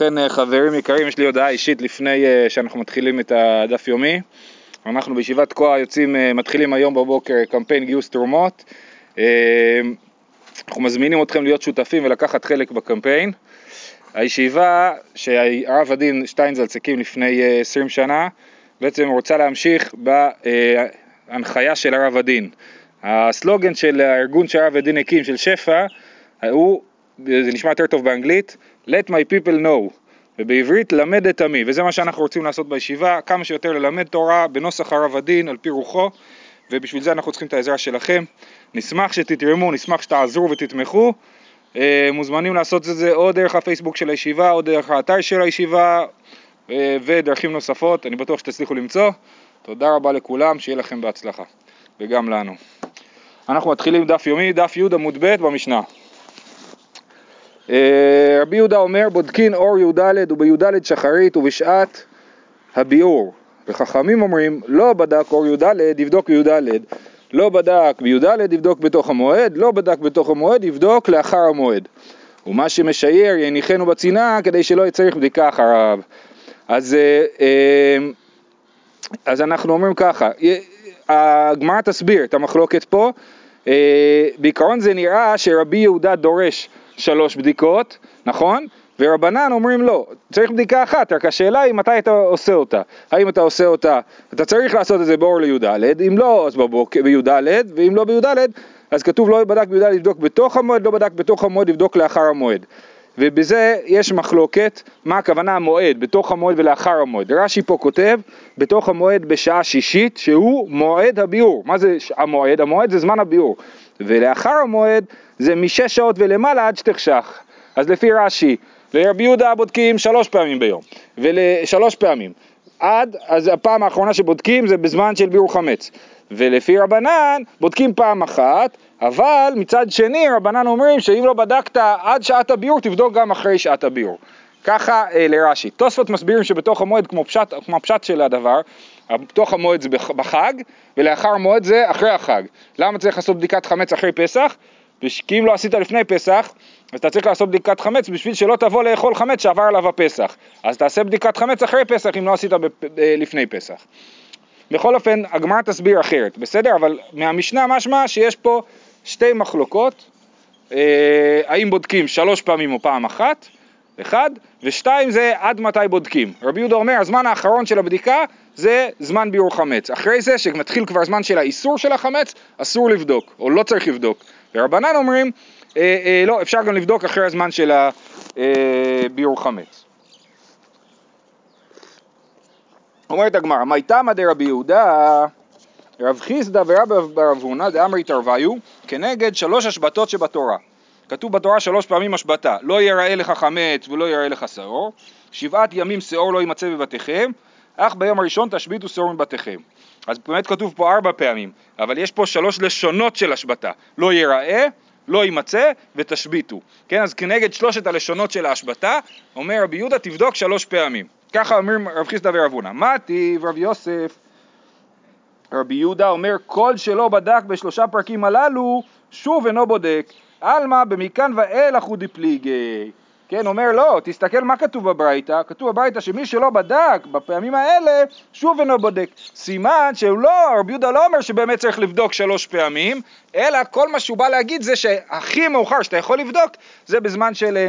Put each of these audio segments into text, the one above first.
ובכן אה, חברים יקרים, יש לי הודעה אישית לפני אה, שאנחנו מתחילים את הדף יומי. אנחנו בישיבת תקוע יוצאים, אה, מתחילים היום בבוקר קמפיין גיוס תרומות. אנחנו מזמינים אתכם להיות שותפים ולקחת חלק בקמפיין. הישיבה שהרב הדין שטיינזלץ הקים לפני 20 שנה, בעצם רוצה להמשיך בהנחיה של הרב הדין. הסלוגן של הארגון שהרב הדין הקים, של שפע, הוא, זה נשמע יותר טוב באנגלית, let my people know, ובעברית למד את עמי, וזה מה שאנחנו רוצים לעשות בישיבה, כמה שיותר ללמד תורה בנוסח הרב הדין, על פי רוחו, ובשביל זה אנחנו צריכים את העזרה שלכם. נשמח שתתרמו, נשמח שתעזרו ותתמכו. אה, מוזמנים לעשות את זה או דרך הפייסבוק של הישיבה, או דרך האתר של הישיבה, אה, ודרכים נוספות, אני בטוח שתצליחו למצוא. תודה רבה לכולם, שיהיה לכם בהצלחה, וגם לנו. אנחנו מתחילים דף יומי, דף י' עמוד ב' במשנה. אה, רבי יהודה אומר בודקין אור י"ד ובי"ד שחרית ובשעת הביאור. וחכמים אומרים לא בדק אור י"ד יבדוק בי"ד לא בדק בי"ד יבדוק בתוך המועד. לא בדק בתוך המועד יבדוק לאחר המועד. ומה שמשייר יניחנו בצנעה כדי שלא יצריך בדיקה אחריו. אז, אה, אה, אז אנחנו אומרים ככה הגמרא תסביר את המחלוקת פה. בעיקרון זה נראה שרבי יהודה דורש שלוש בדיקות, נכון? ורבנן אומרים לא, צריך בדיקה אחת, רק השאלה היא מתי אתה עושה אותה. האם אתה עושה אותה, אתה צריך לעשות את זה באור לי"ד, אם לא אז בבוקר בי"ד, ואם לא בי"ד אז כתוב לא בדק בי"ד לבדוק בתוך המועד, לא בדק בתוך המועד לבדוק לאחר המועד. ובזה יש מחלוקת, מה הכוונה המועד, בתוך המועד ולאחר המועד. רש"י פה כותב, בתוך המועד בשעה שישית, שהוא מועד הביאור. מה זה המועד? המועד זה זמן הביאור. ולאחר המועד זה משש שעות ולמעלה עד שתחשך. אז לפי רש"י, לרבי יהודה בודקים שלוש פעמים ביום, ושלוש פעמים. עד, אז הפעם האחרונה שבודקים זה בזמן של ביאור חמץ. ולפי רבנן בודקים פעם אחת, אבל מצד שני רבנן אומרים שאם לא בדקת עד שעת הביאור תבדוק גם אחרי שעת הביאור. ככה אה, לרש"י. תוספות מסבירים שבתוך המועד כמו פשט, כמו הפשט של הדבר, בתוך המועד זה בחג ולאחר המועד זה אחרי החג. למה צריך לעשות בדיקת חמץ אחרי פסח? כי אם לא עשית לפני פסח, אז אתה צריך לעשות בדיקת חמץ בשביל שלא תבוא לאכול חמץ שעבר עליו הפסח. אז תעשה בדיקת חמץ אחרי פסח אם לא עשית אה, לפני פסח. בכל אופן, הגמרא תסביר אחרת, בסדר? אבל מהמשנה משמע שיש פה שתי מחלוקות, אה, האם בודקים שלוש פעמים או פעם אחת, אחד, ושתיים זה עד מתי בודקים. רבי יהודה אומר, הזמן האחרון של הבדיקה זה זמן ביאור חמץ. אחרי זה, שמתחיל כבר זמן של האיסור של החמץ, אסור לבדוק, או לא צריך לבדוק. ורבנן אומרים, אה, אה, לא, אפשר גם לבדוק אחרי הזמן של הביאור אה, חמץ. אומרת הגמרא, מי תמא דרבי יהודה, רב חיסדא ורב ברב הונא דאמרי תרוויו, כנגד שלוש השבתות שבתורה. כתוב בתורה שלוש פעמים השבתה, לא יראה לך חמץ ולא יראה לך שעור, שבעת ימים שעור לא יימצא בבתיכם, אך ביום הראשון תשביתו שעור מבתיכם. אז באמת כתוב פה ארבע פעמים, אבל יש פה שלוש לשונות של השבתה, לא ייראה, לא יימצא ותשביתו. כן, אז כנגד שלושת הלשונות של ההשבתה, אומר רבי יהודה תבדוק שלוש פעמים. ככה אומרים רב חיסדא ורב הונא. מה טיב יוסף? רבי יהודה אומר כל שלא בדק בשלושה פרקים הללו, שוב אינו בודק. עלמא במכאן ואילך הוא דיפליגי. כן, אומר לא, תסתכל מה כתוב בברייתא, כתוב בברייתא שמי שלא בדק בפעמים האלה, שוב אינו בודק. סימן שהוא לא, רבי יהודה לא אומר שבאמת צריך לבדוק שלוש פעמים, אלא כל מה שהוא בא להגיד זה שהכי מאוחר שאתה יכול לבדוק, זה בזמן של אה,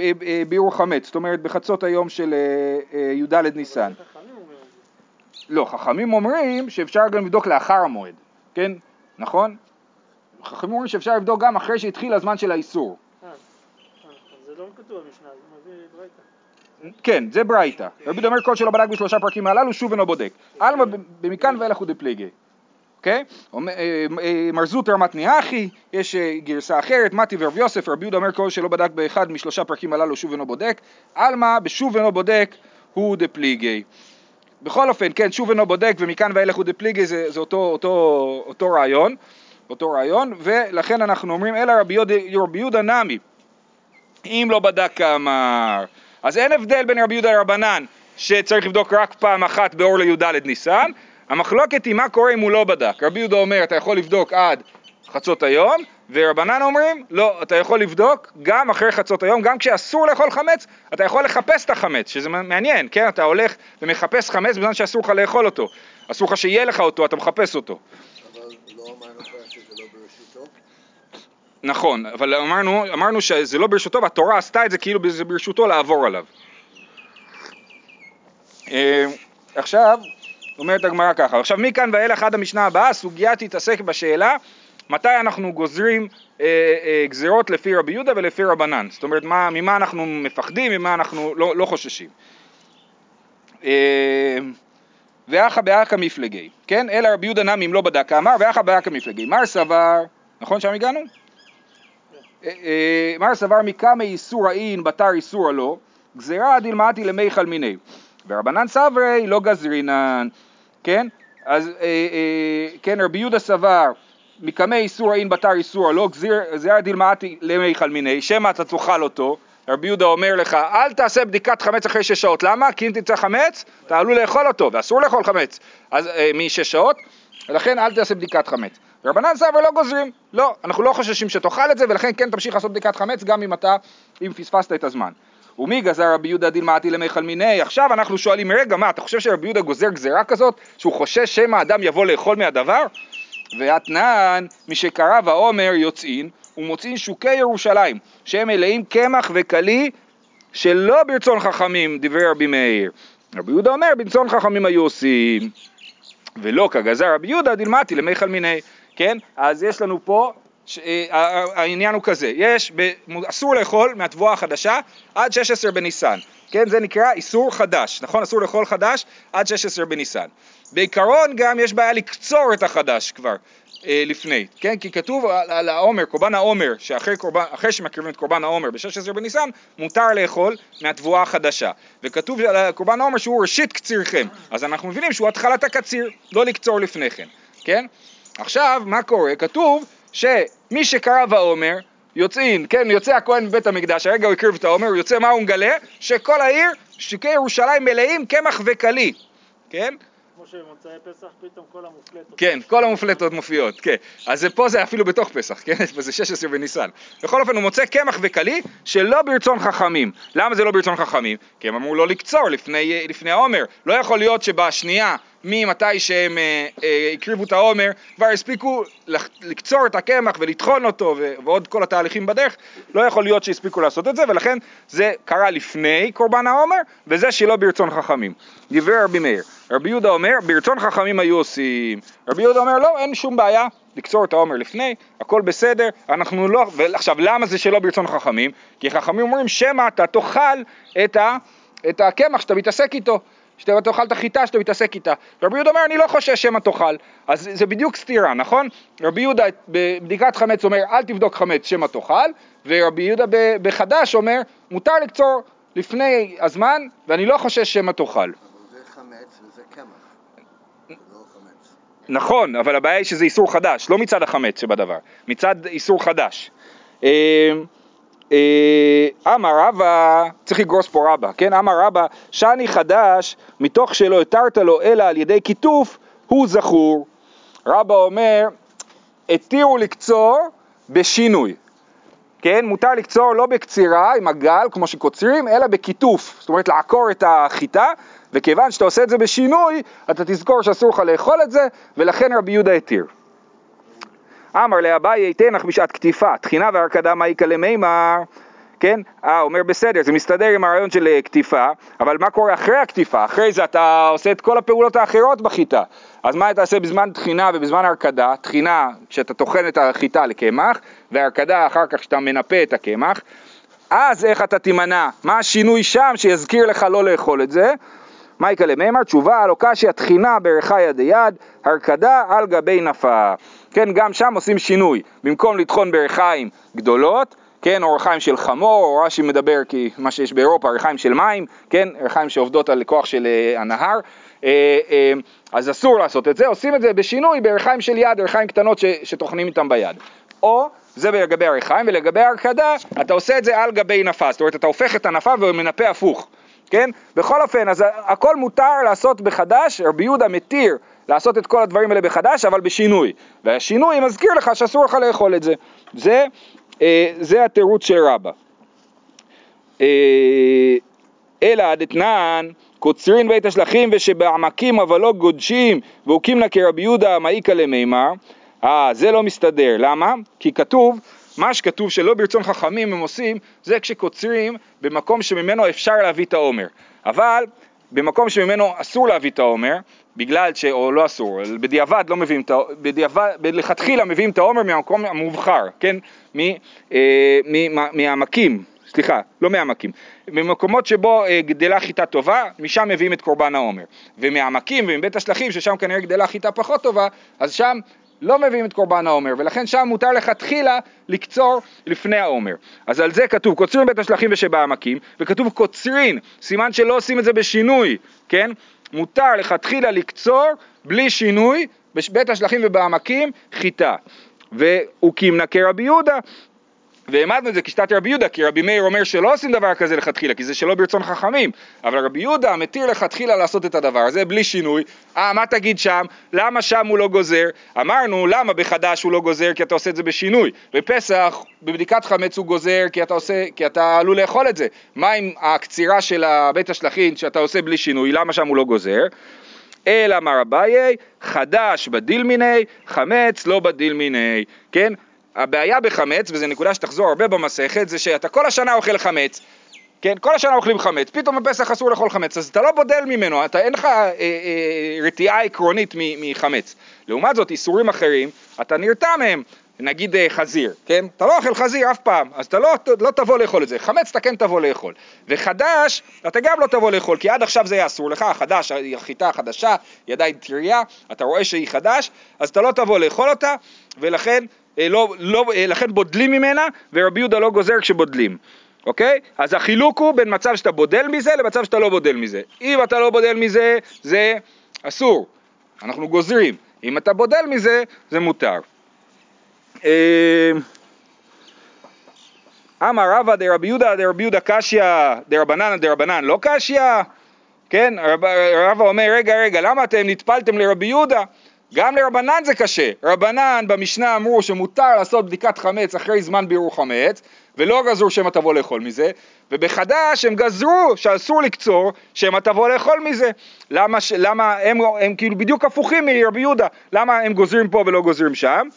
אה, אה, ביאור חמץ, זאת אומרת בחצות היום של י"ד ניסן. לא, חכמים אומרים שאפשר גם לבדוק לאחר המועד, כן? נכון? חכמים אומרים שאפשר לבדוק גם אחרי שהתחיל הזמן של האיסור. כתוב במשנה, זה מביא ברייתא. כן, זה ברייתא. רבי אומר כל שלא בדק בשלושה פרקים הללו, שוב אינו בודק. עלמא במכאן ואילך הוא דפליגי. אוקיי? אה, אה, מר זוטר מתני אחי, יש אה, גרסה אחרת, מתי ורב יוסף, רבי יהודה אומר כל שלא בדק באחד משלושה פרקים הללו, שוב אינו בודק. עלמא בשוב אינו בודק הוא דפליגי. בכל אופן, כן, שוב אינו בודק ומכאן ואילך הוא דפליגי זה, זה אותו, אותו, אותו רעיון, אותו רעיון, ולכן אנחנו אומרים אלא רבי יהודה נמי. אם לא בדק כאמר. אז אין הבדל בין רבי יהודה לרבנן שצריך לבדוק רק פעם אחת באור לי"ד ניסן, המחלוקת היא מה קורה אם הוא לא בדק. רבי יהודה אומר אתה יכול לבדוק עד חצות היום, ורבנן אומרים, לא, אתה יכול לבדוק גם אחרי חצות היום, גם כשאסור לאכול חמץ, אתה יכול לחפש את החמץ, שזה מעניין, כן? אתה הולך ומחפש חמץ בזמן שאסור לך לאכול אותו. אסור לך שיהיה לך אותו, אתה מחפש אותו. אבל לא אמרנו כבר שזה לא ברשותו? נכון, אבל אמרנו, אמרנו שזה לא ברשותו, והתורה עשתה את זה כאילו זה ברשותו לעבור עליו. אה, עכשיו, אומרת הגמרא ככה, עכשיו מכאן ואילך עד המשנה הבאה, הסוגיה תתעסק בשאלה מתי אנחנו גוזרים אה, אה, גזירות לפי רבי יהודה ולפי רבנן, זאת אומרת מה, ממה אנחנו מפחדים, ממה אנחנו לא, לא חוששים. אה, ואחא באחא מפלגי, כן? אלא רבי יהודה נמי אם לא בדק אמר ואחא באחא מפלגי. מר סבר, נכון שם הגענו? אה, אה, מר סבר מקמא איסור האין בתר איסור הלא, גזירה דילמאתי למיכל מיני. ורבנן סברי לא גזרינן, כן? אז אה, כן רבי יהודה סבר מקמא איסור האין בתר איסור הלא, גזירה דילמאתי למיכל מיני, שמא אתה תאכל אותו רבי יהודה אומר לך, אל תעשה בדיקת חמץ אחרי שש שעות, למה? כי אם תמצא חמץ, אתה עלול לאכול אותו, ואסור לאכול חמץ אז, משש שעות, ולכן אל תעשה בדיקת חמץ. רבנן סבר לא גוזרים, לא, אנחנו לא חוששים שתאכל את זה, ולכן כן תמשיך לעשות בדיקת חמץ גם אם אתה, אם פספסת את הזמן. ומי גזר רבי יהודה דילמאתי למיכל מיני? עכשיו אנחנו שואלים, רגע, מה, אתה חושב שרבי יהודה גוזר גזירה כזאת, שהוא חושש שמא אדם יבוא לאכול מהדבר? ואתנן, משקרא ועומר יוצאין, ומוצאין שוקי ירושלים, שהם מלאים קמח וקלי שלא ברצון חכמים, דברי רבי מאיר. רבי יהודה אומר, ברצון חכמים היו עושים. ולא כגזר רבי יהודה דילמדתי למיכל מיני, כן? אז יש לנו פה, ש... אה, העניין הוא כזה, יש, ב... אסור לאכול מהתבואה החדשה עד 16 בניסן, כן? זה נקרא איסור חדש, נכון? אסור לאכול חדש עד 16 בניסן. בעיקרון גם יש בעיה לקצור את החדש כבר, אה, לפני, כן? כי כתוב על, על העומר, קורבן העומר, שאחרי קורבן, שמקריבים את קורבן העומר ב-16 בניסן, מותר לאכול מהתבואה החדשה. וכתוב על קורבן העומר שהוא ראשית קצירכם, אז אנחנו מבינים שהוא התחלת הקציר, לא לקצור לפני כן, כן? עכשיו, מה קורה? כתוב שמי שקרא בעומר, יוצאים, כן, יוצא הכהן מבית המקדש, הרגע הוא הקריב את העומר, הוא יוצא, מה הוא מגלה? שכל העיר, שוקי ירושלים מלאים קמח וקלי, כן? כמו שבמוצאי פסח פתאום כל המופלטות. כן, כל המופלטות מופיעות, כן. אז פה זה אפילו בתוך פסח, כן? זה 16 בניסן. בכל אופן, הוא מוצא קמח וקלי שלא ברצון חכמים. למה זה לא ברצון חכמים? כי הם אמרו לא לקצור לפני, לפני העומר. לא יכול להיות שבשנייה, ממתי שהם אה, אה, הקריבו את העומר, כבר הספיקו לקצור את הקמח ולטחון אותו ועוד כל התהליכים בדרך, לא יכול להיות שהספיקו לעשות את זה, ולכן זה קרה לפני קורבן העומר, וזה שלא ברצון חכמים. דברי רבי מאיר. רבי יהודה אומר, ברצון חכמים היו עושים. רבי יהודה אומר, לא, אין שום בעיה לקצור את העומר לפני, הכל בסדר, אנחנו לא... ועכשיו, למה זה שלא ברצון חכמים? כי חכמים אומרים, שמא אתה תאכל את, ה, את הקמח שאתה מתעסק איתו. שאתה תאכל את החיטה שאתה מתעסק איתה. רבי יהודה אומר, אני לא חושש שמא תאכל. אז זה בדיוק סתירה, נכון? רבי יהודה בבדיקת חמץ אומר, אל תבדוק חמץ שמא תאכל, ורבי יהודה בחדש אומר, מותר לקצור לפני הזמן, ואני לא חושש שמא תאכל. נכון, אבל הבעיה היא שזה איסור חדש, לא מצד החמץ שבדבר, מצד איסור חדש. אה, אמר רבא, צריך לגרוס פה רבא, כן? אמר רבא, שאני חדש, מתוך שלא התרת לו אלא על ידי כיתוף, הוא זכור. רבא אומר, התירו לקצור בשינוי. כן, מותר לקצור לא בקצירה עם הגל, כמו שקוצרים, אלא בכיתוף, זאת אומרת לעקור את החיטה, וכיוון שאתה עושה את זה בשינוי, אתה תזכור שאסור לך לאכול את זה, ולכן רבי יהודה התיר. אמר לאביי יתנך בשעת קטיפה, תחינה והרקדה מאיקה למימר, כן? אה, אומר בסדר, זה מסתדר עם הרעיון של אה, קטיפה, אבל מה קורה אחרי הקטיפה? אחרי זה אתה עושה את כל הפעולות האחרות בחיטה. אז מה אתה עושה בזמן תחינה ובזמן הרקדה? תחינה, כשאתה טוחן את החיטה לקמח, והרקדה אחר כך כשאתה מנפה את הקמח. אז איך אתה תימנע? מה השינוי שם שיזכיר לך לא לאכול את זה? מייקה למימר, תשובה על קשיא תחינה ברחיה דיד, הרקדה על גבי נפה. כן, גם שם עושים שינוי, במקום לטחון ברכיים גדולות, כן, או רכיים של חמור, או רש"י מדבר כי מה שיש באירופה, רכיים של מים, כן, רכיים שעובדות על כוח של uh, הנהר, uh, uh, אז אסור לעשות את זה, עושים את זה בשינוי ברכיים של יד, רכיים קטנות שטוחנים איתם ביד. או זה לגבי הרכיים, ולגבי ההרקדה, אתה עושה את זה על גבי נפה, זאת אומרת אתה הופך את הנפה ומנפה הפוך. כן? בכל אופן, אז הכל מותר לעשות בחדש, רבי יהודה מתיר לעשות את כל הדברים האלה בחדש, אבל בשינוי. והשינוי מזכיר לך שאסור לך לאכול את זה. זה, אה, זה התירוץ של רבא. אה, אלא דתנן קוצרין בית השלכים ושבעמקים אבל לא גודשים והוקים לה כרבי יהודה מעיקה למימר אה, זה לא מסתדר, למה? כי כתוב, מה שכתוב שלא ברצון חכמים הם עושים, זה כשקוצרים במקום שממנו אפשר להביא את העומר. אבל במקום שממנו אסור להביא את העומר, בגלל ש... או לא אסור, בדיעבד לא מביאים את העומר, בדיעבד, מלכתחילה מביאים את העומר מהמקום המובחר, כן? מ, אה, מ, מה, מהעמקים, סליחה, לא מהעמקים, ממקומות שבו אה, גדלה חיטה טובה, משם מביאים את קורבן העומר. ומהעמקים ומבית השלכים, ששם כנראה גדלה חיטה פחות טובה, אז שם לא מביאים את קורבן העומר, ולכן שם מותר לכתחילה לקצור לפני העומר. אז על זה כתוב קוצרין בית השלכים ושבעמקים, וכתוב קוצרין, סימן שלא עושים את זה בשינוי, כן? מותר לכתחילה לקצור בלי שינוי בבית השלכים ובעמקים חיטה. והוא קימנה כרבי יהודה, והעמדנו את זה כשיטת רבי יהודה, כי רבי מאיר אומר שלא עושים דבר כזה לכתחילה, כי זה שלא ברצון חכמים, אבל רבי יהודה מתיר לכתחילה לעשות את הדבר הזה בלי שינוי. אה, מה תגיד שם? למה שם הוא לא גוזר? אמרנו, למה בחדש הוא לא גוזר? כי אתה עושה את זה בשינוי. בפסח, בבדיקת חמץ הוא גוזר כי אתה, עושה, כי אתה עלול לאכול את זה. מה עם הקצירה של בית השלכין שאתה עושה בלי שינוי? למה שם הוא לא גוזר? אלא מר אביי, חדש בדיל מיני, חמץ לא בדיל מיני, כן? הבעיה בחמץ, וזו נקודה שתחזור הרבה במסכת, זה שאתה כל השנה אוכל חמץ, כן, כל השנה אוכלים חמץ, פתאום בפסח אסור לאכול חמץ, אז אתה לא בודל ממנו, אתה אין לך אה, אה, רתיעה עקרונית מחמץ. לעומת זאת, איסורים אחרים, אתה נרתע מהם, נגיד אה, חזיר, כן? אתה לא אוכל חזיר אף פעם, אז אתה לא, לא תבוא לאכול את זה. חמץ אתה כן תבוא לאכול. וחדש, אתה גם לא תבוא לאכול, כי עד עכשיו זה היה אסור לך, החדש, החיטה החדשה, היא עדיין טריה, אתה רואה שהיא חדש, אז אתה לא תבוא לאכול אותה, ולכן לא, לא, אה, לכן בודלים ממנה, ורבי יהודה לא גוזר כשבודלים. אוקיי? אז החילוק הוא בין מצב שאתה בודל מזה למצב שאתה לא בודל מזה. אם אתה לא בודל מזה, זה אסור, אנחנו גוזרים. אם אתה בודל מזה, זה מותר. אה, אמר רבא דרבי יהודה דרבי יהודה קשיא דרבנן דרבנן לא קשיא? כן, רבא אומר רגע רגע למה אתם נטפלתם לרבי יהודה? גם לרבנן זה קשה. רבנן במשנה אמרו שמותר לעשות בדיקת חמץ אחרי זמן בירור חמץ, ולא גזרו שמא תבוא לאכול מזה, ובחדש הם גזרו שאסור לקצור שמא תבוא לאכול מזה. למה, למה הם, הם, כאילו בדיוק הפוכים מרבי יהודה, למה הם גוזרים פה ולא גוזרים שם?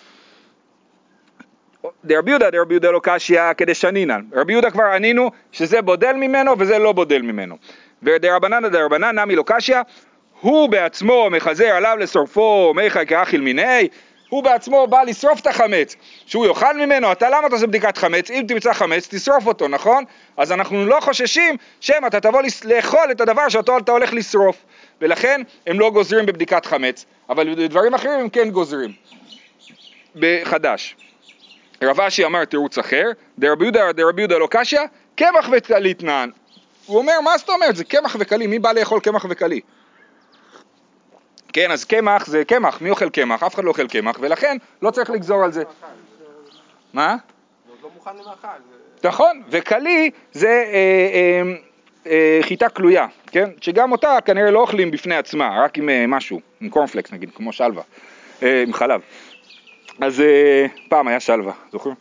דרבי יהודה דרבי יהודה לא קשיא כדשנינן. רבי יהודה כבר ענינו שזה בודל ממנו וזה לא בודל ממנו. ודרבנן דרבנן נמי לא קשיא הוא בעצמו מחזר עליו לשורפו מיכא כאכיל מיני, הוא בעצמו בא לשרוף את החמץ, שהוא יאכל ממנו, אתה למה אתה עושה בדיקת חמץ? אם תמצא חמץ, תשרוף אותו, נכון? אז אנחנו לא חוששים שמא אתה תבוא לאכול את הדבר שאותו אתה הולך לשרוף, ולכן הם לא גוזרים בבדיקת חמץ, אבל בדברים אחרים הם כן גוזרים, בחדש. רב אשי אמר תירוץ אחר, דרבי יהודה דרבי יהודה לא קשיא, קמח וקלית נען. הוא אומר, מה זאת אומרת? זה קמח וקלי, מי בא לאכול קמח וקלי? כן, אז קמח זה קמח, מי אוכל קמח? אף אחד לא אוכל קמח, ולכן לא צריך לגזור על זה. מה? זה עוד לא מוכן למאכל. נכון, וקלי זה אה, אה, אה, חיטה כלויה, כן? שגם אותה כנראה לא אוכלים בפני עצמה, רק עם משהו, עם קורנפלקס נגיד, כמו שלווה, עם חלב. אז פעם היה שלווה, זוכרים?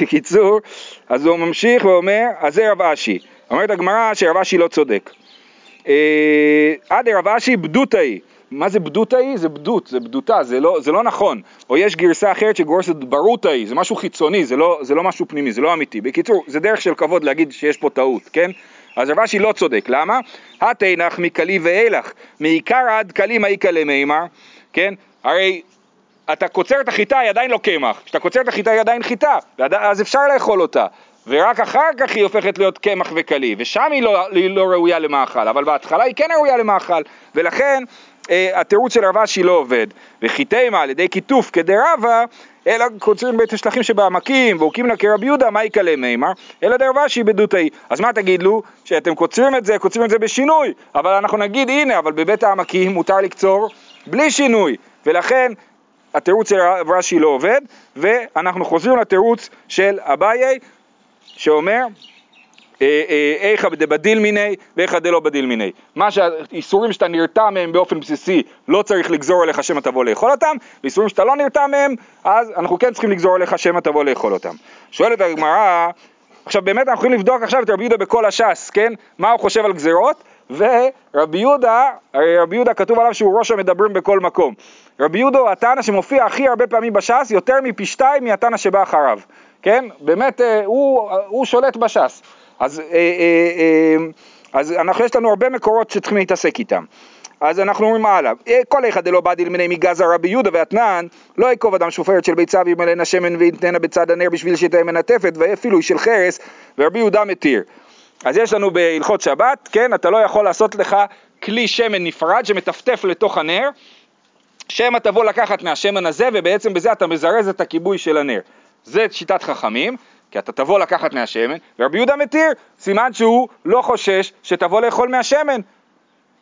בקיצור, אז הוא ממשיך ואומר, אז זה רב אשי. אומרת הגמרא שרב אשי לא צודק. אה, עד רב אשי בדותאי. מה זה בדותאי? זה בדות, זה בדותה, זה לא, זה לא נכון. או יש גרסה אחרת שגורסת ברותאי, זה משהו חיצוני, זה לא, זה לא משהו פנימי, זה לא אמיתי. בקיצור, זה דרך של כבוד להגיד שיש פה טעות, כן? אז רבשי לא צודק, למה? התנח מקלי ואילך, מעיקר עד קלי מעיקה למימר, כן? הרי אתה קוצר את החיטה, היא עדיין לא קמח. כשאתה קוצר את החיטה היא עדיין חיטה, אז אפשר לאכול אותה. ורק אחר כך היא הופכת להיות קמח וקלי, ושם היא לא, היא לא ראויה למאכל, אבל בהתחלה היא כן ראויה למאכל, ולכן אה, התירוץ של רב אשי לא עובד. וחיתימה על ידי כיתוף כדרבה, אלא קוצרים בית השלכים שבעמקים, והוקים לה כרבי יהודה, מה יקלה מימר? אלא דרב אשי בדותאי. אז מה תגיד לו? שאתם קוצרים את זה, קוצרים את זה בשינוי, אבל אנחנו נגיד הנה, אבל בבית העמקים מותר לקצור בלי שינוי, ולכן התירוץ של רב אשי לא עובד, ואנחנו חוזרים לתירוץ של אביי, שאומר איכא דבדיל מיני ואיכא דלא בדיל מיני. מה שהאיסורים שאתה נרתע מהם באופן בסיסי לא צריך לגזור עליך שמא תבוא לאכול אותם, ואיסורים שאתה לא נרתע מהם אז אנחנו כן צריכים לגזור עליך שמא תבוא לאכול אותם. שואלת הגמרא, עכשיו באמת אנחנו יכולים לבדוק עכשיו את רבי יהודה בכל הש"ס, כן? מה הוא חושב על גזירות? ורבי יהודה, הרי רבי יהודה כתוב עליו שהוא ראש המדברים בכל מקום. רבי יהודה הוא התנא שמופיע הכי הרבה פעמים בש"ס, יותר מפי שתיים מהתנא שבא אחריו, כן? באמת, אה, הוא, הוא שולט בש"ס. אז, אה, אה, אה, אז אנחנו, יש לנו הרבה מקורות שצריכים להתעסק איתם. אז אנחנו אומרים הלאה, אה, כל איכא דלא בא דילמיני מגזר רבי יהודה ואתנן, לא יקוב אדם שופרת של ביצה וימלאנה שמן ויתננה בצד הנר בשביל שתהיה מנטפת, ואפילו של חרס, ורבי יהודה מתיר. אז יש לנו בהלכות שבת, כן, אתה לא יכול לעשות לך כלי שמן נפרד שמטפטף לתוך הנר, שמא תבוא לקחת מהשמן הזה, ובעצם בזה אתה מזרז את הכיבוי של הנר. זה שיטת חכמים, כי אתה תבוא לקחת מהשמן, ורבי יהודה מתיר, סימן שהוא לא חושש שתבוא לאכול מהשמן.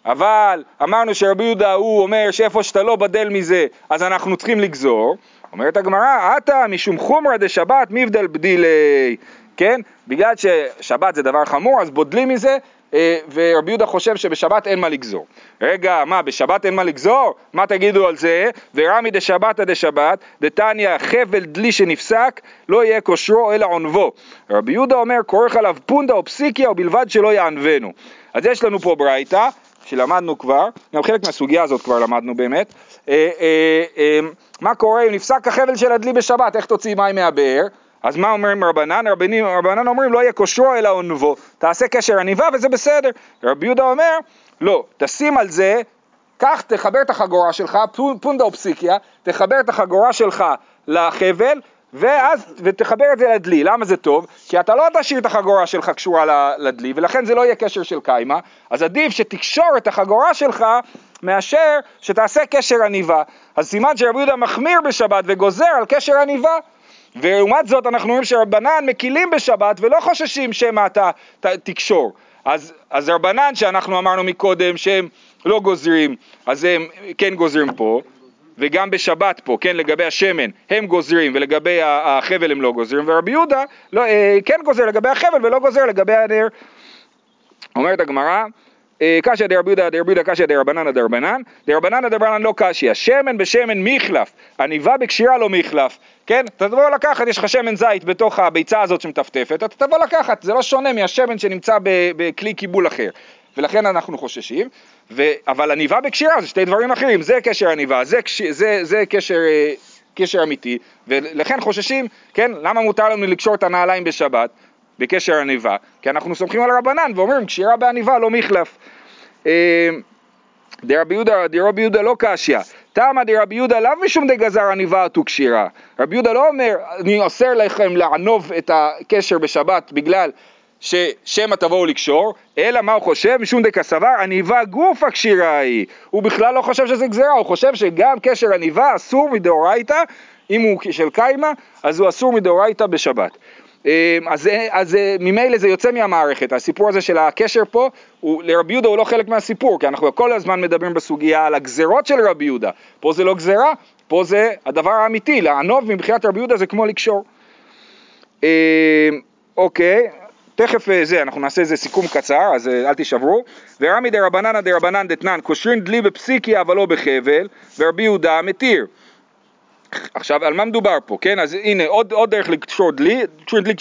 אבל אמרנו שרבי יהודה הוא אומר שאיפה שאתה לא בדל מזה, אז אנחנו צריכים לגזור. אומרת הגמרא, עתה משום חומרא דשבת מבדל בדילי. כן? בגלל ששבת זה דבר חמור, אז בודלים מזה, אה, ורבי יהודה חושב שבשבת אין מה לגזור. רגע, מה, בשבת אין מה לגזור? מה תגידו על זה? ורמי דשבתא דשבת, דתניא חבל דלי שנפסק, לא יהיה כושרו אלא עונבו. רבי יהודה אומר, כורך עליו פונדה או פסיקיה, ובלבד שלא יענבנו. אז יש לנו פה ברייתא, שלמדנו כבר, גם חלק מהסוגיה הזאת כבר למדנו באמת, אה, אה, מה קורה אם נפסק החבל של הדלי בשבת, איך תוציא מים מהבאר? אז מה אומרים רבנן? רבנים, רבנן אומרים לא יהיה כושרו אלא עונבו, תעשה קשר עניבה וזה בסדר. רבי יהודה אומר, לא, תשים על זה, קח, תחבר את החגורה שלך, פונדה או פסיקיה, תחבר את החגורה שלך לחבל, ואז, ותחבר את זה לדלי, למה זה טוב? כי אתה לא תשאיר את החגורה שלך קשורה לדלי, ולכן זה לא יהיה קשר של קיימא, אז עדיף שתקשור את החגורה שלך מאשר שתעשה קשר עניבה. אז סימן שרבי יהודה מחמיר בשבת וגוזר על קשר עניבה. ולעומת זאת אנחנו רואים שרבנן מקילים בשבת ולא חוששים שמא אתה תקשור. אז, אז רבנן שאנחנו אמרנו מקודם שהם לא גוזרים, אז הם כן גוזרים פה, וגם בשבת פה, כן, לגבי השמן, הם גוזרים ולגבי החבל הם לא גוזרים, ורבי יהודה לא, אה, כן גוזר לגבי החבל ולא גוזר לגבי הנר. אומרת הגמרא, קשיא דרבי יהודה דרבי יהודה קשיא דרבנן דרבנן, דרבנן דרבנן לא קשיא, שמן בשמן מחלף, עניבה בקשירה לא מחלף, כן? אתה תבוא לקחת, יש לך שמן זית בתוך הביצה הזאת שמטפטפת, אתה תבוא לקחת, זה לא שונה מהשמן שנמצא בכלי קיבול אחר, ולכן אנחנו חוששים, ו... אבל עניבה בקשירה זה שתי דברים אחרים, זה קשר עניבה, זה, קש... זה, זה קשר, אה, קשר אמיתי, ולכן חוששים, כן? למה מותר לנו לקשור את הנעליים בשבת? בקשר עניבה, כי אנחנו סומכים על רבנן ואומרים קשירה בעניבה לא מחלף. אה, דרבי יהודה, דרבי יהודה לא קשיא, תמא דרבי יהודה לאו משום דגזר עניבה עטו קשירה. רבי יהודה לא אומר, אני אוסר לכם לענוב את הקשר בשבת בגלל ששמא תבואו לקשור, אלא מה הוא חושב? משום דקסבר עניבה גוף הקשירה היא. הוא בכלל לא חושב שזה גזירה, הוא חושב שגם קשר עניבה אסור מדאורייתא, אם הוא של קיימא, אז הוא אסור מדאורייתא בשבת. אמ, אז, אז ממילא זה יוצא מהמערכת, הסיפור הזה של הקשר פה, הוא, לרבי יהודה הוא לא חלק מהסיפור, כי אנחנו כל הזמן מדברים בסוגיה על הגזרות של רבי יהודה, פה זה לא גזרה, פה זה הדבר האמיתי, לענוב מבחינת רבי יהודה זה כמו לקשור. אמ, אוקיי, תכף אה, זה, אנחנו נעשה איזה סיכום קצר, אז אה, אל תישברו. ורמי דרבננה דרבנן דתנן, קושרין דלי בפסיקי אבל לא בחבל, ורבי יהודה מתיר. עכשיו, על מה מדובר פה, כן? אז הנה, עוד, עוד דרך לקשור דלי, לקשור דלי,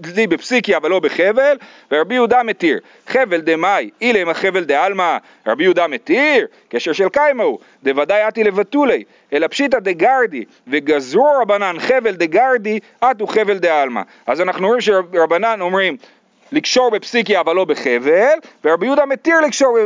דלי בפסיקיה אבל לא בחבל, ורבי יהודה מתיר. חבל דמאי, אילם החבל דעלמא, רבי יהודה מתיר, קשר של קיימה הוא, דוודאי אתי לבתולי, אלא פשיטא דגרדי, וגזרו רבנן חבל דגרדי, אתו חבל דעלמא. אז אנחנו רואים שרבנן אומרים, לקשור בפסיקיה אבל לא בחבל, ורבי יהודה מתיר לקשור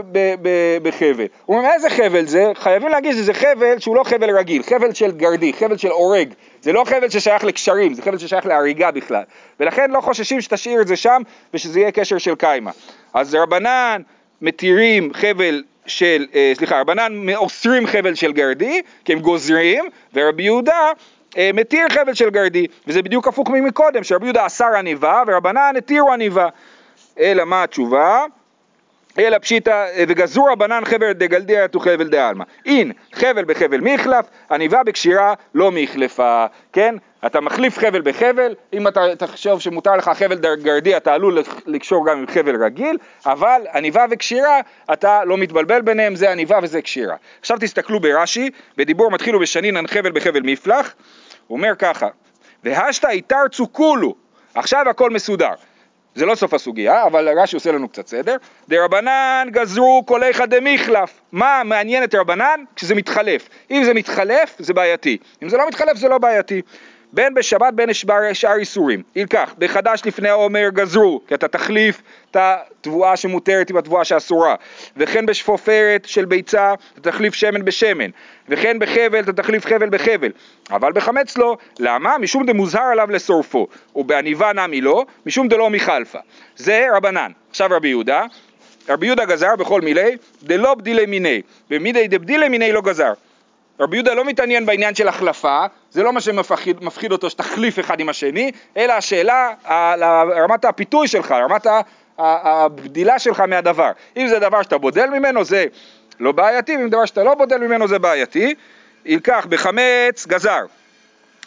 בחבל. הוא אומר איזה חבל זה? חייבים להגיד שזה חבל שהוא לא חבל רגיל, חבל של גרדי, חבל של אורג. זה לא חבל ששייך לקשרים, זה חבל ששייך להריגה בכלל. ולכן לא חוששים שתשאיר את זה שם ושזה יהיה קשר של קיימא. אז רבנן מתירים חבל של, אה, סליחה, רבנן אוסרים חבל של גרדי, כי הם גוזרים, ורבי יהודה מתיר חבל של גרדי, וזה בדיוק הפוך ממקודם, שרבי יהודה אסר עניבה ורבנן התירו עניבה. אלא מה התשובה? אלא פשיטא וגזרו רבנן חבל דגלדיה תו חבל דעלמא. אין חבל בחבל מחלף, עניבה בקשירה לא מחלפה, כן? אתה מחליף חבל בחבל, אם אתה תחשוב שמותר לך חבל גרדי אתה עלול לקשור גם עם חבל רגיל, אבל עניבה וקשירה אתה לא מתבלבל ביניהם, זה עניבה וזה קשירה. עכשיו תסתכלו ברש"י, בדיבור מתחילו בשנינן חבל בחבל מפלח, הוא אומר ככה, והשתא איתרצו כולו, עכשיו הכל מסודר. זה לא סוף הסוגיה, אבל רש"י עושה לנו קצת סדר. דרבנן גזרו איכא דמיחלף. מה מעניין את רבנן? כשזה מתחלף. אם זה מתחלף, זה בעייתי. אם זה לא מתחלף, זה לא בעייתי. בין בשבת בין שאר איסורים. ילקח, בחדש לפני העומר גזרו, כי אתה תחליף את התבואה שמותרת עם התבואה שאסורה. וכן בשפופרת של ביצה, אתה תחליף שמן בשמן. וכן בחבל, אתה תחליף חבל בחבל. אבל בחמץ לא. למה? משום דמוזהר עליו לשורפו. ובעניבה נמי לא, משום דלא מחלפה. זה רבנן. עכשיו רבי יהודה. רבי יהודה גזר בכל מילי, דלא בדילי מיני, ומידי דבדילי מיני לא גזר. רבי יהודה לא מתעניין בעניין של החלפה, זה לא מה שמפחיד אותו שתחליף אחד עם השני, אלא השאלה על רמת הפיתוי שלך, רמת הבדילה שלך מהדבר. אם זה דבר שאתה בודל ממנו זה לא בעייתי, ואם דבר שאתה לא בודל ממנו זה בעייתי. ייקח בחמץ גזר,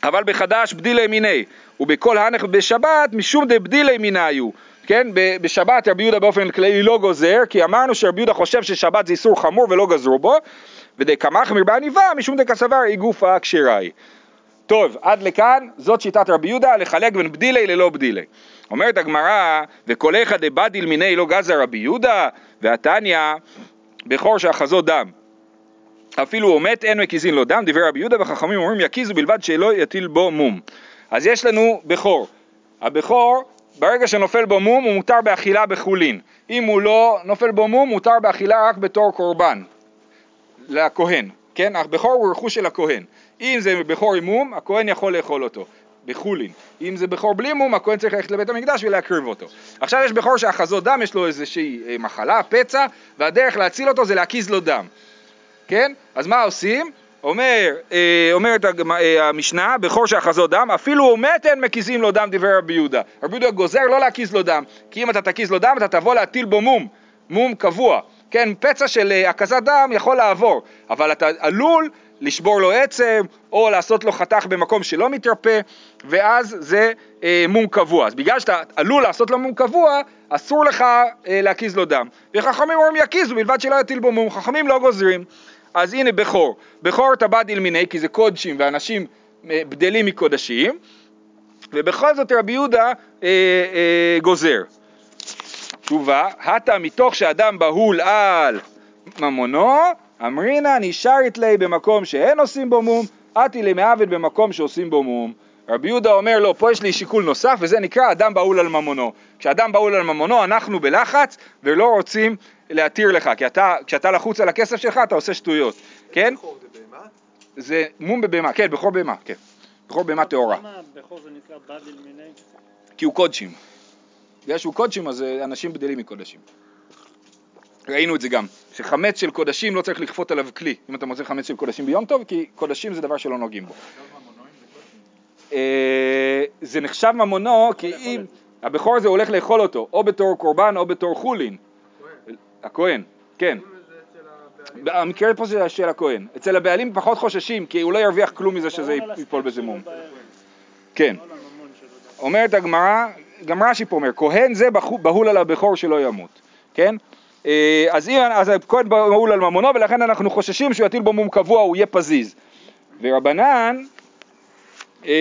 אבל בחדש בדילי מיני, ובכל הנך בשבת משום דבדילי מיני היו. כן, בשבת רבי יהודה באופן כללי לא גוזר, כי אמרנו שרבי יהודה חושב ששבת זה איסור חמור ולא גזרו בו, ודקמחמיר בעניבה משום דקסבר היא גופה כשרה היא. טוב, עד לכאן זאת שיטת רבי יהודה לחלק בין בדילי ללא בדילי. אומרת הגמרא, איכא דבדיל מיני לא גזר רבי יהודה, והתניא, בכור שאחזו דם. אפילו הוא מת אין מקיזין לו דם, דברי רבי יהודה וחכמים אומרים יקיזו בלבד שלא יטיל בו מום. אז יש לנו בכור. הבכור, ברגע שנופל בו מום הוא מותר באכילה בחולין. אם הוא לא נופל בו מום, מותר באכילה רק בתור קורבן. לכהן, כן? הבכור הוא רכוש של הכהן. אם זה בכור עם מום, הכהן יכול לאכול אותו. בחולין. אם זה בכור בלי מום, הכהן צריך ללכת לבית המקדש ולהקריב אותו. עכשיו יש בכור שאחזות דם, יש לו איזושהי אה, מחלה, פצע, והדרך להציל אותו זה להקיז לו דם. כן? אז מה עושים? אומר, אה, אומרת אה, המשנה, בכור שאחזות דם, אפילו הוא מת אין מקיזים לו דם, דברי רבי יהודה. רבי יהודה גוזר לא להקיז לו דם, כי אם אתה תקיז לו דם, אתה תבוא להטיל בו מום, מום קבוע. כן, פצע של אה, הקזת דם יכול לעבור, אבל אתה עלול לשבור לו עצם, או לעשות לו חתך במקום שלא מתרפא, ואז זה אה, מום קבוע. אז בגלל שאתה עלול לעשות לו מום קבוע, אסור לך אה, להקיז לו דם. וחכמים אומרים יקיזו, בלבד שלא יטיל בו מום, חכמים לא גוזרים. אז הנה בכור, בכור טבעת אלמיני, כי זה קודשים ואנשים אה, בדלים מקודשים, ובכל זאת רבי יהודה אה, אה, גוזר. תשובה, הטה מתוך שאדם בהול על ממונו, אמרינא נשארת לי במקום שאין עושים בו מום, אתי למעוות במקום שעושים בו מום. רבי יהודה אומר לו, פה יש לי שיקול נוסף וזה נקרא אדם בהול על ממונו. כשאדם בהול על ממונו אנחנו בלחץ ולא רוצים להתיר לך, כי אתה, כשאתה לחוץ על הכסף שלך אתה עושה שטויות, כן? זה מום בבהמה, כן, בכור בהמה, כן. בכור בהמה טהורה. למה בכור זה נקרא בדיל מיני? כי הוא קודשים. בגלל שהוא קודשים אז אה, אנשים בדלים מקודשים. ראינו את זה גם, שחמץ של קודשים לא צריך לכפות עליו כלי, אם אתה מוצא חמץ של קודשים ביום טוב, כי קודשים זה דבר שלא נוגעים בו. אה, זה נחשב ממונו כי אם הבכור הזה הולך לאכול אותו, או בתור קורבן או בתור חולין. הכהן, כן. המקרה פה זה של הכהן. אצל הבעלים פחות חוששים, כי הוא לא ירוויח כלום מזה שזה ייפול בזה מום. כן. אומרת הגמרא, גם רש"י פה אומר, כהן זה בהול על הבכור שלא ימות, כן? אה, אז, אז הכהן בהול על ממונו ולכן אנחנו חוששים שהוא יטיל בו מום קבוע, הוא יהיה פזיז. ורבנן, אה,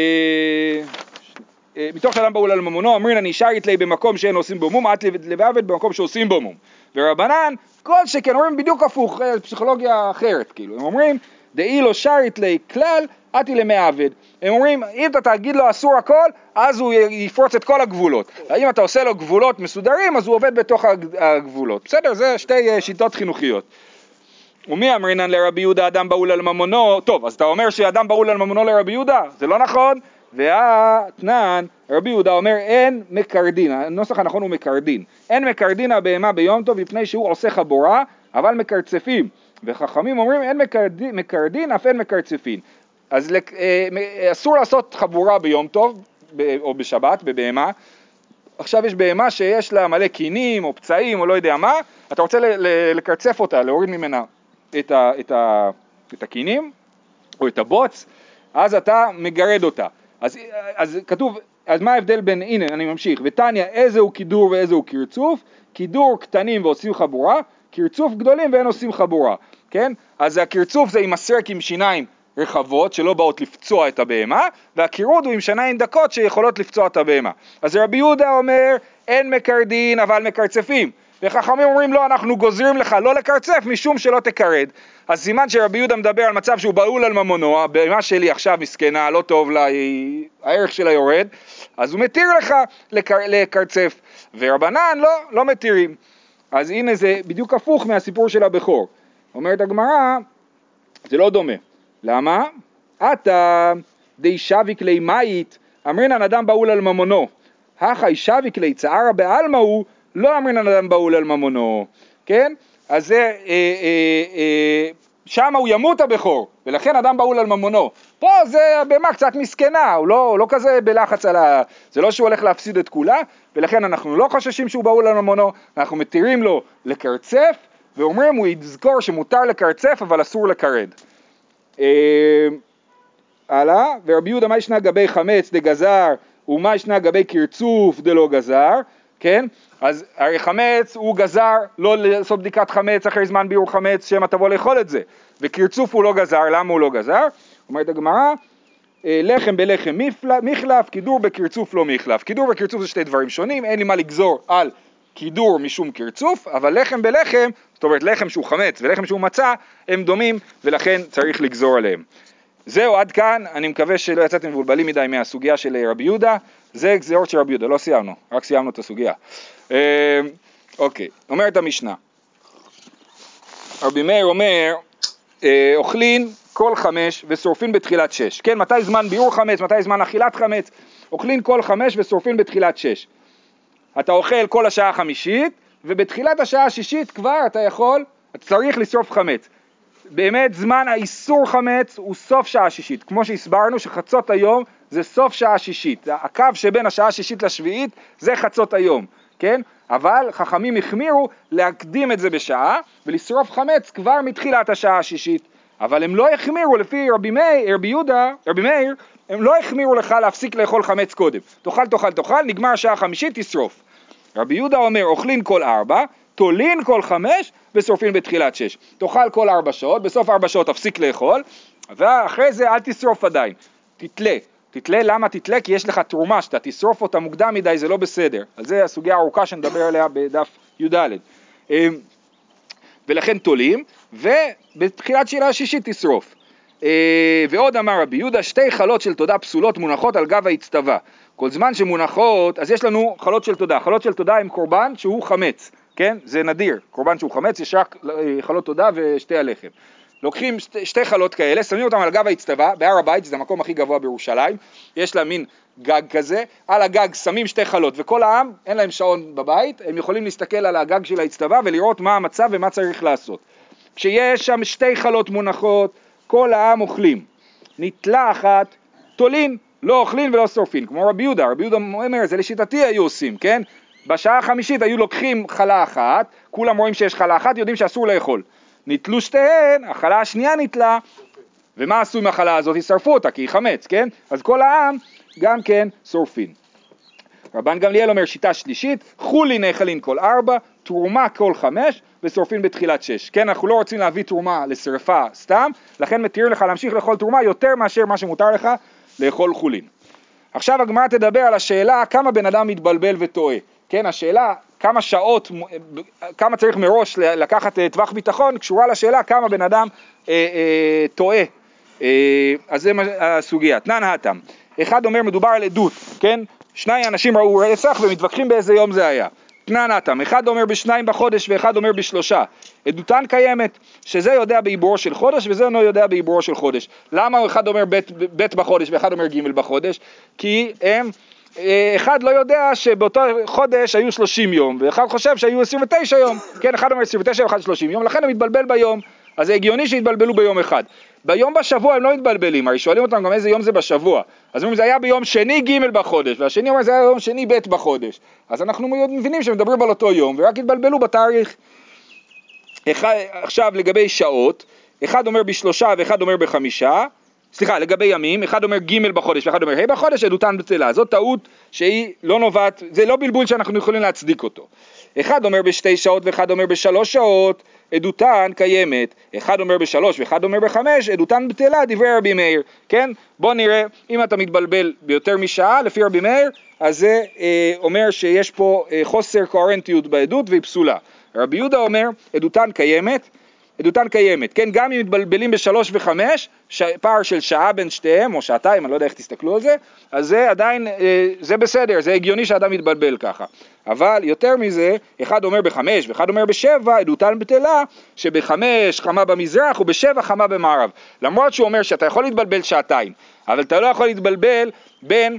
אה, מתוך שאדם בהול על ממונו, אמרינא נשארת לי במקום שאין עושים בו מום, עד לבעבד במקום שעושים בו מום. ורבנן, כל שכן אומרים בדיוק הפוך, פסיכולוגיה אחרת, כאילו, הם אומרים, דאי לא לי כלל, עתי למעבד. הם אומרים, אם אתה תגיד לו אסור הכל, אז הוא יפרוץ את כל הגבולות. אם אתה עושה לו גבולות מסודרים, אז הוא עובד בתוך הגבולות. בסדר, זה שתי אה, שיטות חינוכיות. ומי אמרינן לרבי יהודה אדם בהול על ממונו? טוב, אז אתה אומר שאדם בהול על ממונו לרבי יהודה? זה לא נכון. והתנן, רבי יהודה אומר אין מקרדין, הנוסח הנכון הוא מקרדין, אין מקרדין הבהמה ביום טוב מפני שהוא עושה חבורה, אבל מקרצפים, וחכמים אומרים אין מקרדין, מקרדין אף אין מקרצפין, אז אה, אסור לעשות חבורה ביום טוב או בשבת, בבהמה, עכשיו יש בהמה שיש לה מלא קינים או פצעים או לא יודע מה, אתה רוצה לקרצף אותה, להוריד ממנה את, ה- את, ה- את הקינים או את הבוץ, אז אתה מגרד אותה. אז, אז כתוב, אז מה ההבדל בין, הנה אני ממשיך, ותניא איזה הוא קידור ואיזה הוא קרצוף, קידור קטנים ועושים חבורה, קרצוף גדולים ואין עושים חבורה, כן? אז הקרצוף זה עם הסרק עם שיניים רחבות שלא באות לפצוע את הבהמה, והקירוד הוא עם שיניים דקות שיכולות לפצוע את הבהמה. אז רבי יהודה אומר, אין מקרדין אבל מקרצפים. וחכמים אומרים לא, אנחנו גוזרים לך לא לקרצף משום שלא תקרד. אז סימן שרבי יהודה מדבר על מצב שהוא בהול על ממונו, הבהמה שלי עכשיו מסכנה, לא טוב לה, הערך שלה יורד, אז הוא מתיר לך לקר, לקרצף, ורבנן לא, לא מתירים. אז הנה זה בדיוק הפוך מהסיפור של הבכור. אומרת הגמרא, זה לא דומה. למה? עתה די שביק לי מאית, אמרינן אדם בהול על ממונו. הכי שביק לי צערא בעלמא הוא, לא אמרינן אדם בהול על ממונו. כן? אז זה, אה, אה, אה, שם הוא ימות הבכור, ולכן אדם בהול על ממונו. פה זה הבהמה קצת מסכנה, הוא לא, הוא לא כזה בלחץ על ה... זה לא שהוא הולך להפסיד את כולה, ולכן אנחנו לא חוששים שהוא בהול על ממונו, אנחנו מתירים לו לקרצף, ואומרים הוא יזכור שמותר לקרצף אבל אסור לקרד. אה, הלאה, ורבי יהודה מה ישנה גבי חמץ דגזר ומה ישנה גבי קרצוף דלא גזר, כן? אז הרי חמץ הוא גזר לא לעשות בדיקת חמץ אחרי זמן ביעור חמץ שמא תבוא לאכול את זה, וקרצוף הוא לא גזר, למה הוא לא גזר? אומרת הגמרא, אה, לחם בלחם מחלף, קידור בקרצוף לא מחלף. קידור וקרצוף זה שתי דברים שונים, אין לי מה לגזור על קידור משום קרצוף, אבל לחם בלחם, זאת אומרת לחם שהוא חמץ ולחם שהוא מצה, הם דומים ולכן צריך לגזור עליהם. זהו, עד כאן, אני מקווה שלא יצאתם מבולבלים מדי מהסוגיה של רבי יהודה, זה גזירות של רבי יהודה, לא סיימנו, רק סיימנו את הסוגיה. אה, אוקיי, אומרת המשנה, רבי מאיר אומר, אה, אוכלין כל חמש ושורפין בתחילת שש, כן, מתי זמן ביעור חמץ, מתי זמן אכילת חמץ, אוכלין כל חמש ושורפין בתחילת שש. אתה אוכל כל השעה החמישית, ובתחילת השעה השישית כבר אתה יכול, אתה צריך לשרוף חמץ. באמת זמן האיסור חמץ הוא סוף שעה שישית, כמו שהסברנו שחצות היום זה סוף שעה שישית, הקו שבין השעה השישית לשביעית זה חצות היום, כן? אבל חכמים החמירו להקדים את זה בשעה ולשרוף חמץ כבר מתחילת השעה השישית, אבל הם לא החמירו לפי רבי מאיר, רבי יהודה, רבי מאיר, הם לא החמירו לך להפסיק לאכול חמץ קודם, תאכל תאכל תאכל, נגמר השעה החמישית תשרוף. רבי יהודה אומר אוכלין כל ארבע, תולין כל חמש ושורפין בתחילת שש. תאכל כל ארבע שעות, בסוף ארבע שעות תפסיק לאכול, ואחרי זה אל תשרוף עדיין, תתלה. תתלה, למה תתלה? כי יש לך תרומה, שאתה תשרוף אותה מוקדם מדי זה לא בסדר. על זה הסוגיה הארוכה שנדבר עליה בדף י"ד. אמ, ולכן תולים, ובתחילת שירה השישית תשרוף. אה, ועוד אמר רבי יהודה, שתי חלות של תודה פסולות מונחות על גב האצטבה. כל זמן שמונחות, אז יש לנו חלות של תודה. חלות של תודה הם קורבן שהוא חמץ, כן? זה נדיר. קורבן שהוא חמץ, יש רק אה, חלות תודה ושתי הלחם. לוקחים שתי, שתי חלות כאלה, שמים אותם על גב האצטבה, בהר הבית, זה המקום הכי גבוה בירושלים, יש לה מין גג כזה, על הגג שמים שתי חלות, וכל העם, אין להם שעון בבית, הם יכולים להסתכל על הגג של האצטבה ולראות מה המצב ומה צריך לעשות. כשיש שם שתי חלות מונחות, כל העם אוכלים. נתלה אחת, תולין, לא אוכלים ולא שורפים, כמו רבי יהודה, רבי יהודה אומר, זה לשיטתי היו עושים, כן? בשעה החמישית היו לוקחים חלה אחת, כולם רואים שיש חלה אחת, יודעים שאסור לאכול. נתלו שתיהן, החלה השנייה נתלה, ומה עשו עם החלה הזאת? שרפו אותה, כי היא חמץ, כן? אז כל העם גם כן שורפין. רבן גמליאל אומר שיטה שלישית, חולין נאכלין כל ארבע, תרומה כל חמש ושורפין בתחילת שש. כן, אנחנו לא רוצים להביא תרומה לשרפה סתם, לכן מתירים לך להמשיך לאכול תרומה יותר מאשר מה שמותר לך לאכול חולין. עכשיו הגמרא תדבר על השאלה כמה בן אדם מתבלבל וטועה. כן, השאלה כמה שעות, כמה צריך מראש לקחת אה, טווח ביטחון, קשורה לשאלה כמה בן אדם אה, אה, טועה. אה, אז זה הסוגיה. תנן האטם. אחד אומר מדובר על עדות, כן? שני אנשים ראו רצח ומתווכחים באיזה יום זה היה. תנן האטם. אחד אומר בשניים בחודש ואחד אומר בשלושה. עדותן קיימת, שזה יודע בעיבורו של חודש וזה אינו יודע בעיבורו של חודש. למה אחד אומר ב', בחודש ואחד אומר ג' בחודש? כי הם אה, אחד לא יודע שבאותו חודש היו 30 יום, ואחד חושב שהיו 29 יום, כן, אחד אומר 29 ואחד 30 יום, לכן הוא מתבלבל ביום, אז זה הגיוני שיתבלבלו ביום אחד. ביום בשבוע הם לא מתבלבלים, הרי שואלים אותם גם איזה יום זה בשבוע, אז אומרים זה היה ביום שני ג' בחודש, והשני אומר זה היה ביום שני ב' בחודש. אז אנחנו מבינים שמדברים על אותו יום, ורק התבלבלו בתאריך. אחד, עכשיו לגבי שעות, אחד אומר בשלושה ואחד אומר בחמישה, סליחה, לגבי ימים, אחד אומר ג' בחודש ואחד אומר ה' בחודש, עדותן בטלה. זאת טעות שהיא לא נובעת, זה לא בלבול שאנחנו יכולים להצדיק אותו. אחד אומר בשתי שעות ואחד אומר בשלוש שעות, עדותן קיימת. אחד אומר בשלוש ואחד אומר בחמש, עדותן בטלה, דברי רבי מאיר. כן? בוא נראה, אם אתה מתבלבל ביותר משעה, לפי רבי מאיר, אז זה אה, אומר שיש פה אה, חוסר קוהרנטיות בעדות והיא פסולה. רבי יהודה אומר, עדותן קיימת, עדותן קיימת, כן? גם אם מתבלבלים בשלוש וחמש, ש... פער של שעה בין שתיהם, או שעתיים, אני לא יודע איך תסתכלו על זה, אז זה עדיין, אה, זה בסדר, זה הגיוני שאדם יתבלבל ככה. אבל יותר מזה, אחד אומר בחמש ואחד אומר בשבע, עדותן בטלה, שבחמש חמה במזרח ובשבע חמה במערב. למרות שהוא אומר שאתה יכול להתבלבל שעתיים, אבל אתה לא יכול להתבלבל בין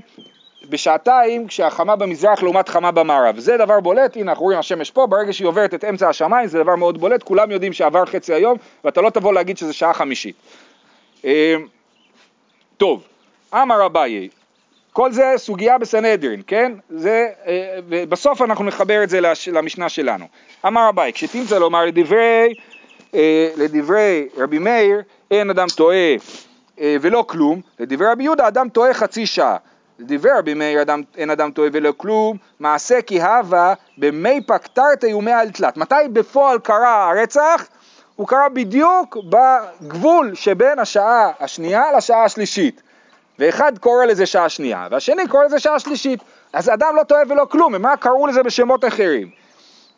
בשעתיים כשהחמה במזרח לעומת חמה במערב. זה דבר בולט, הנה אנחנו רואים השמש פה, ברגע שהיא עוברת את אמצע השמיים זה דבר מאוד בולט, כולם יודעים שעבר חצי היום ואתה לא תבוא להגיד שזה שעה חמישית. אה, טוב, אמר אביי, כל זה סוגיה בסנהדרין, כן? זה, אה, בסוף אנחנו נחבר את זה למשנה שלנו. אמר אביי, כשתמצא לומר לדברי, אה, לדברי רבי מאיר, אין אדם טועה ולא כלום, לדברי רבי יהודה אדם טועה חצי שעה. דיבר רבי אדם, אין אדם טועה ולא כלום, מעשה כי הווה במי פקטרתא ומי על תלת. מתי בפועל קרה הרצח? הוא קרה בדיוק בגבול שבין השעה השנייה לשעה השלישית. ואחד קורא לזה שעה שנייה, והשני קורא לזה שעה שלישית. אז אדם לא טועה ולא כלום, רק קראו לזה בשמות אחרים,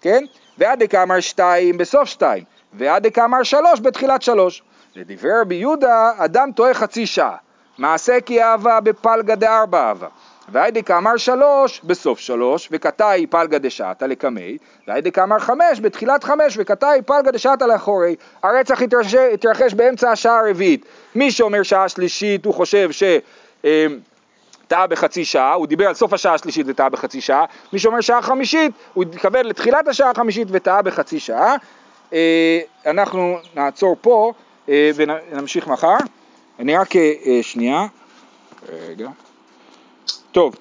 כן? ועד דקאמר שתיים בסוף שתיים, ועד דקאמר שלוש בתחילת שלוש. לדברי רבי יהודה, אדם טועה חצי שעה. מעשה כי אהבה בפלגה דארבע אהבה. והיידי כאמר שלוש בסוף שלוש, וקטאי פלגה דשעתא לקמי, והיידי כאמר חמש בתחילת חמש, וקטאי פלגה דשעתא לאחורי. הרצח התרחש, התרחש באמצע השעה הרביעית. מי שאומר שעה שלישית הוא חושב ש... אה, טעה בחצי שעה, הוא דיבר על סוף השעה השלישית וטעה בחצי שעה, מי שאומר שעה חמישית, הוא התכוון לתחילת השעה החמישית וטעה בחצי שעה. אה, אנחנו נעצור פה אה, ונמשיך מחר. אני רק שנייה, רגע, טוב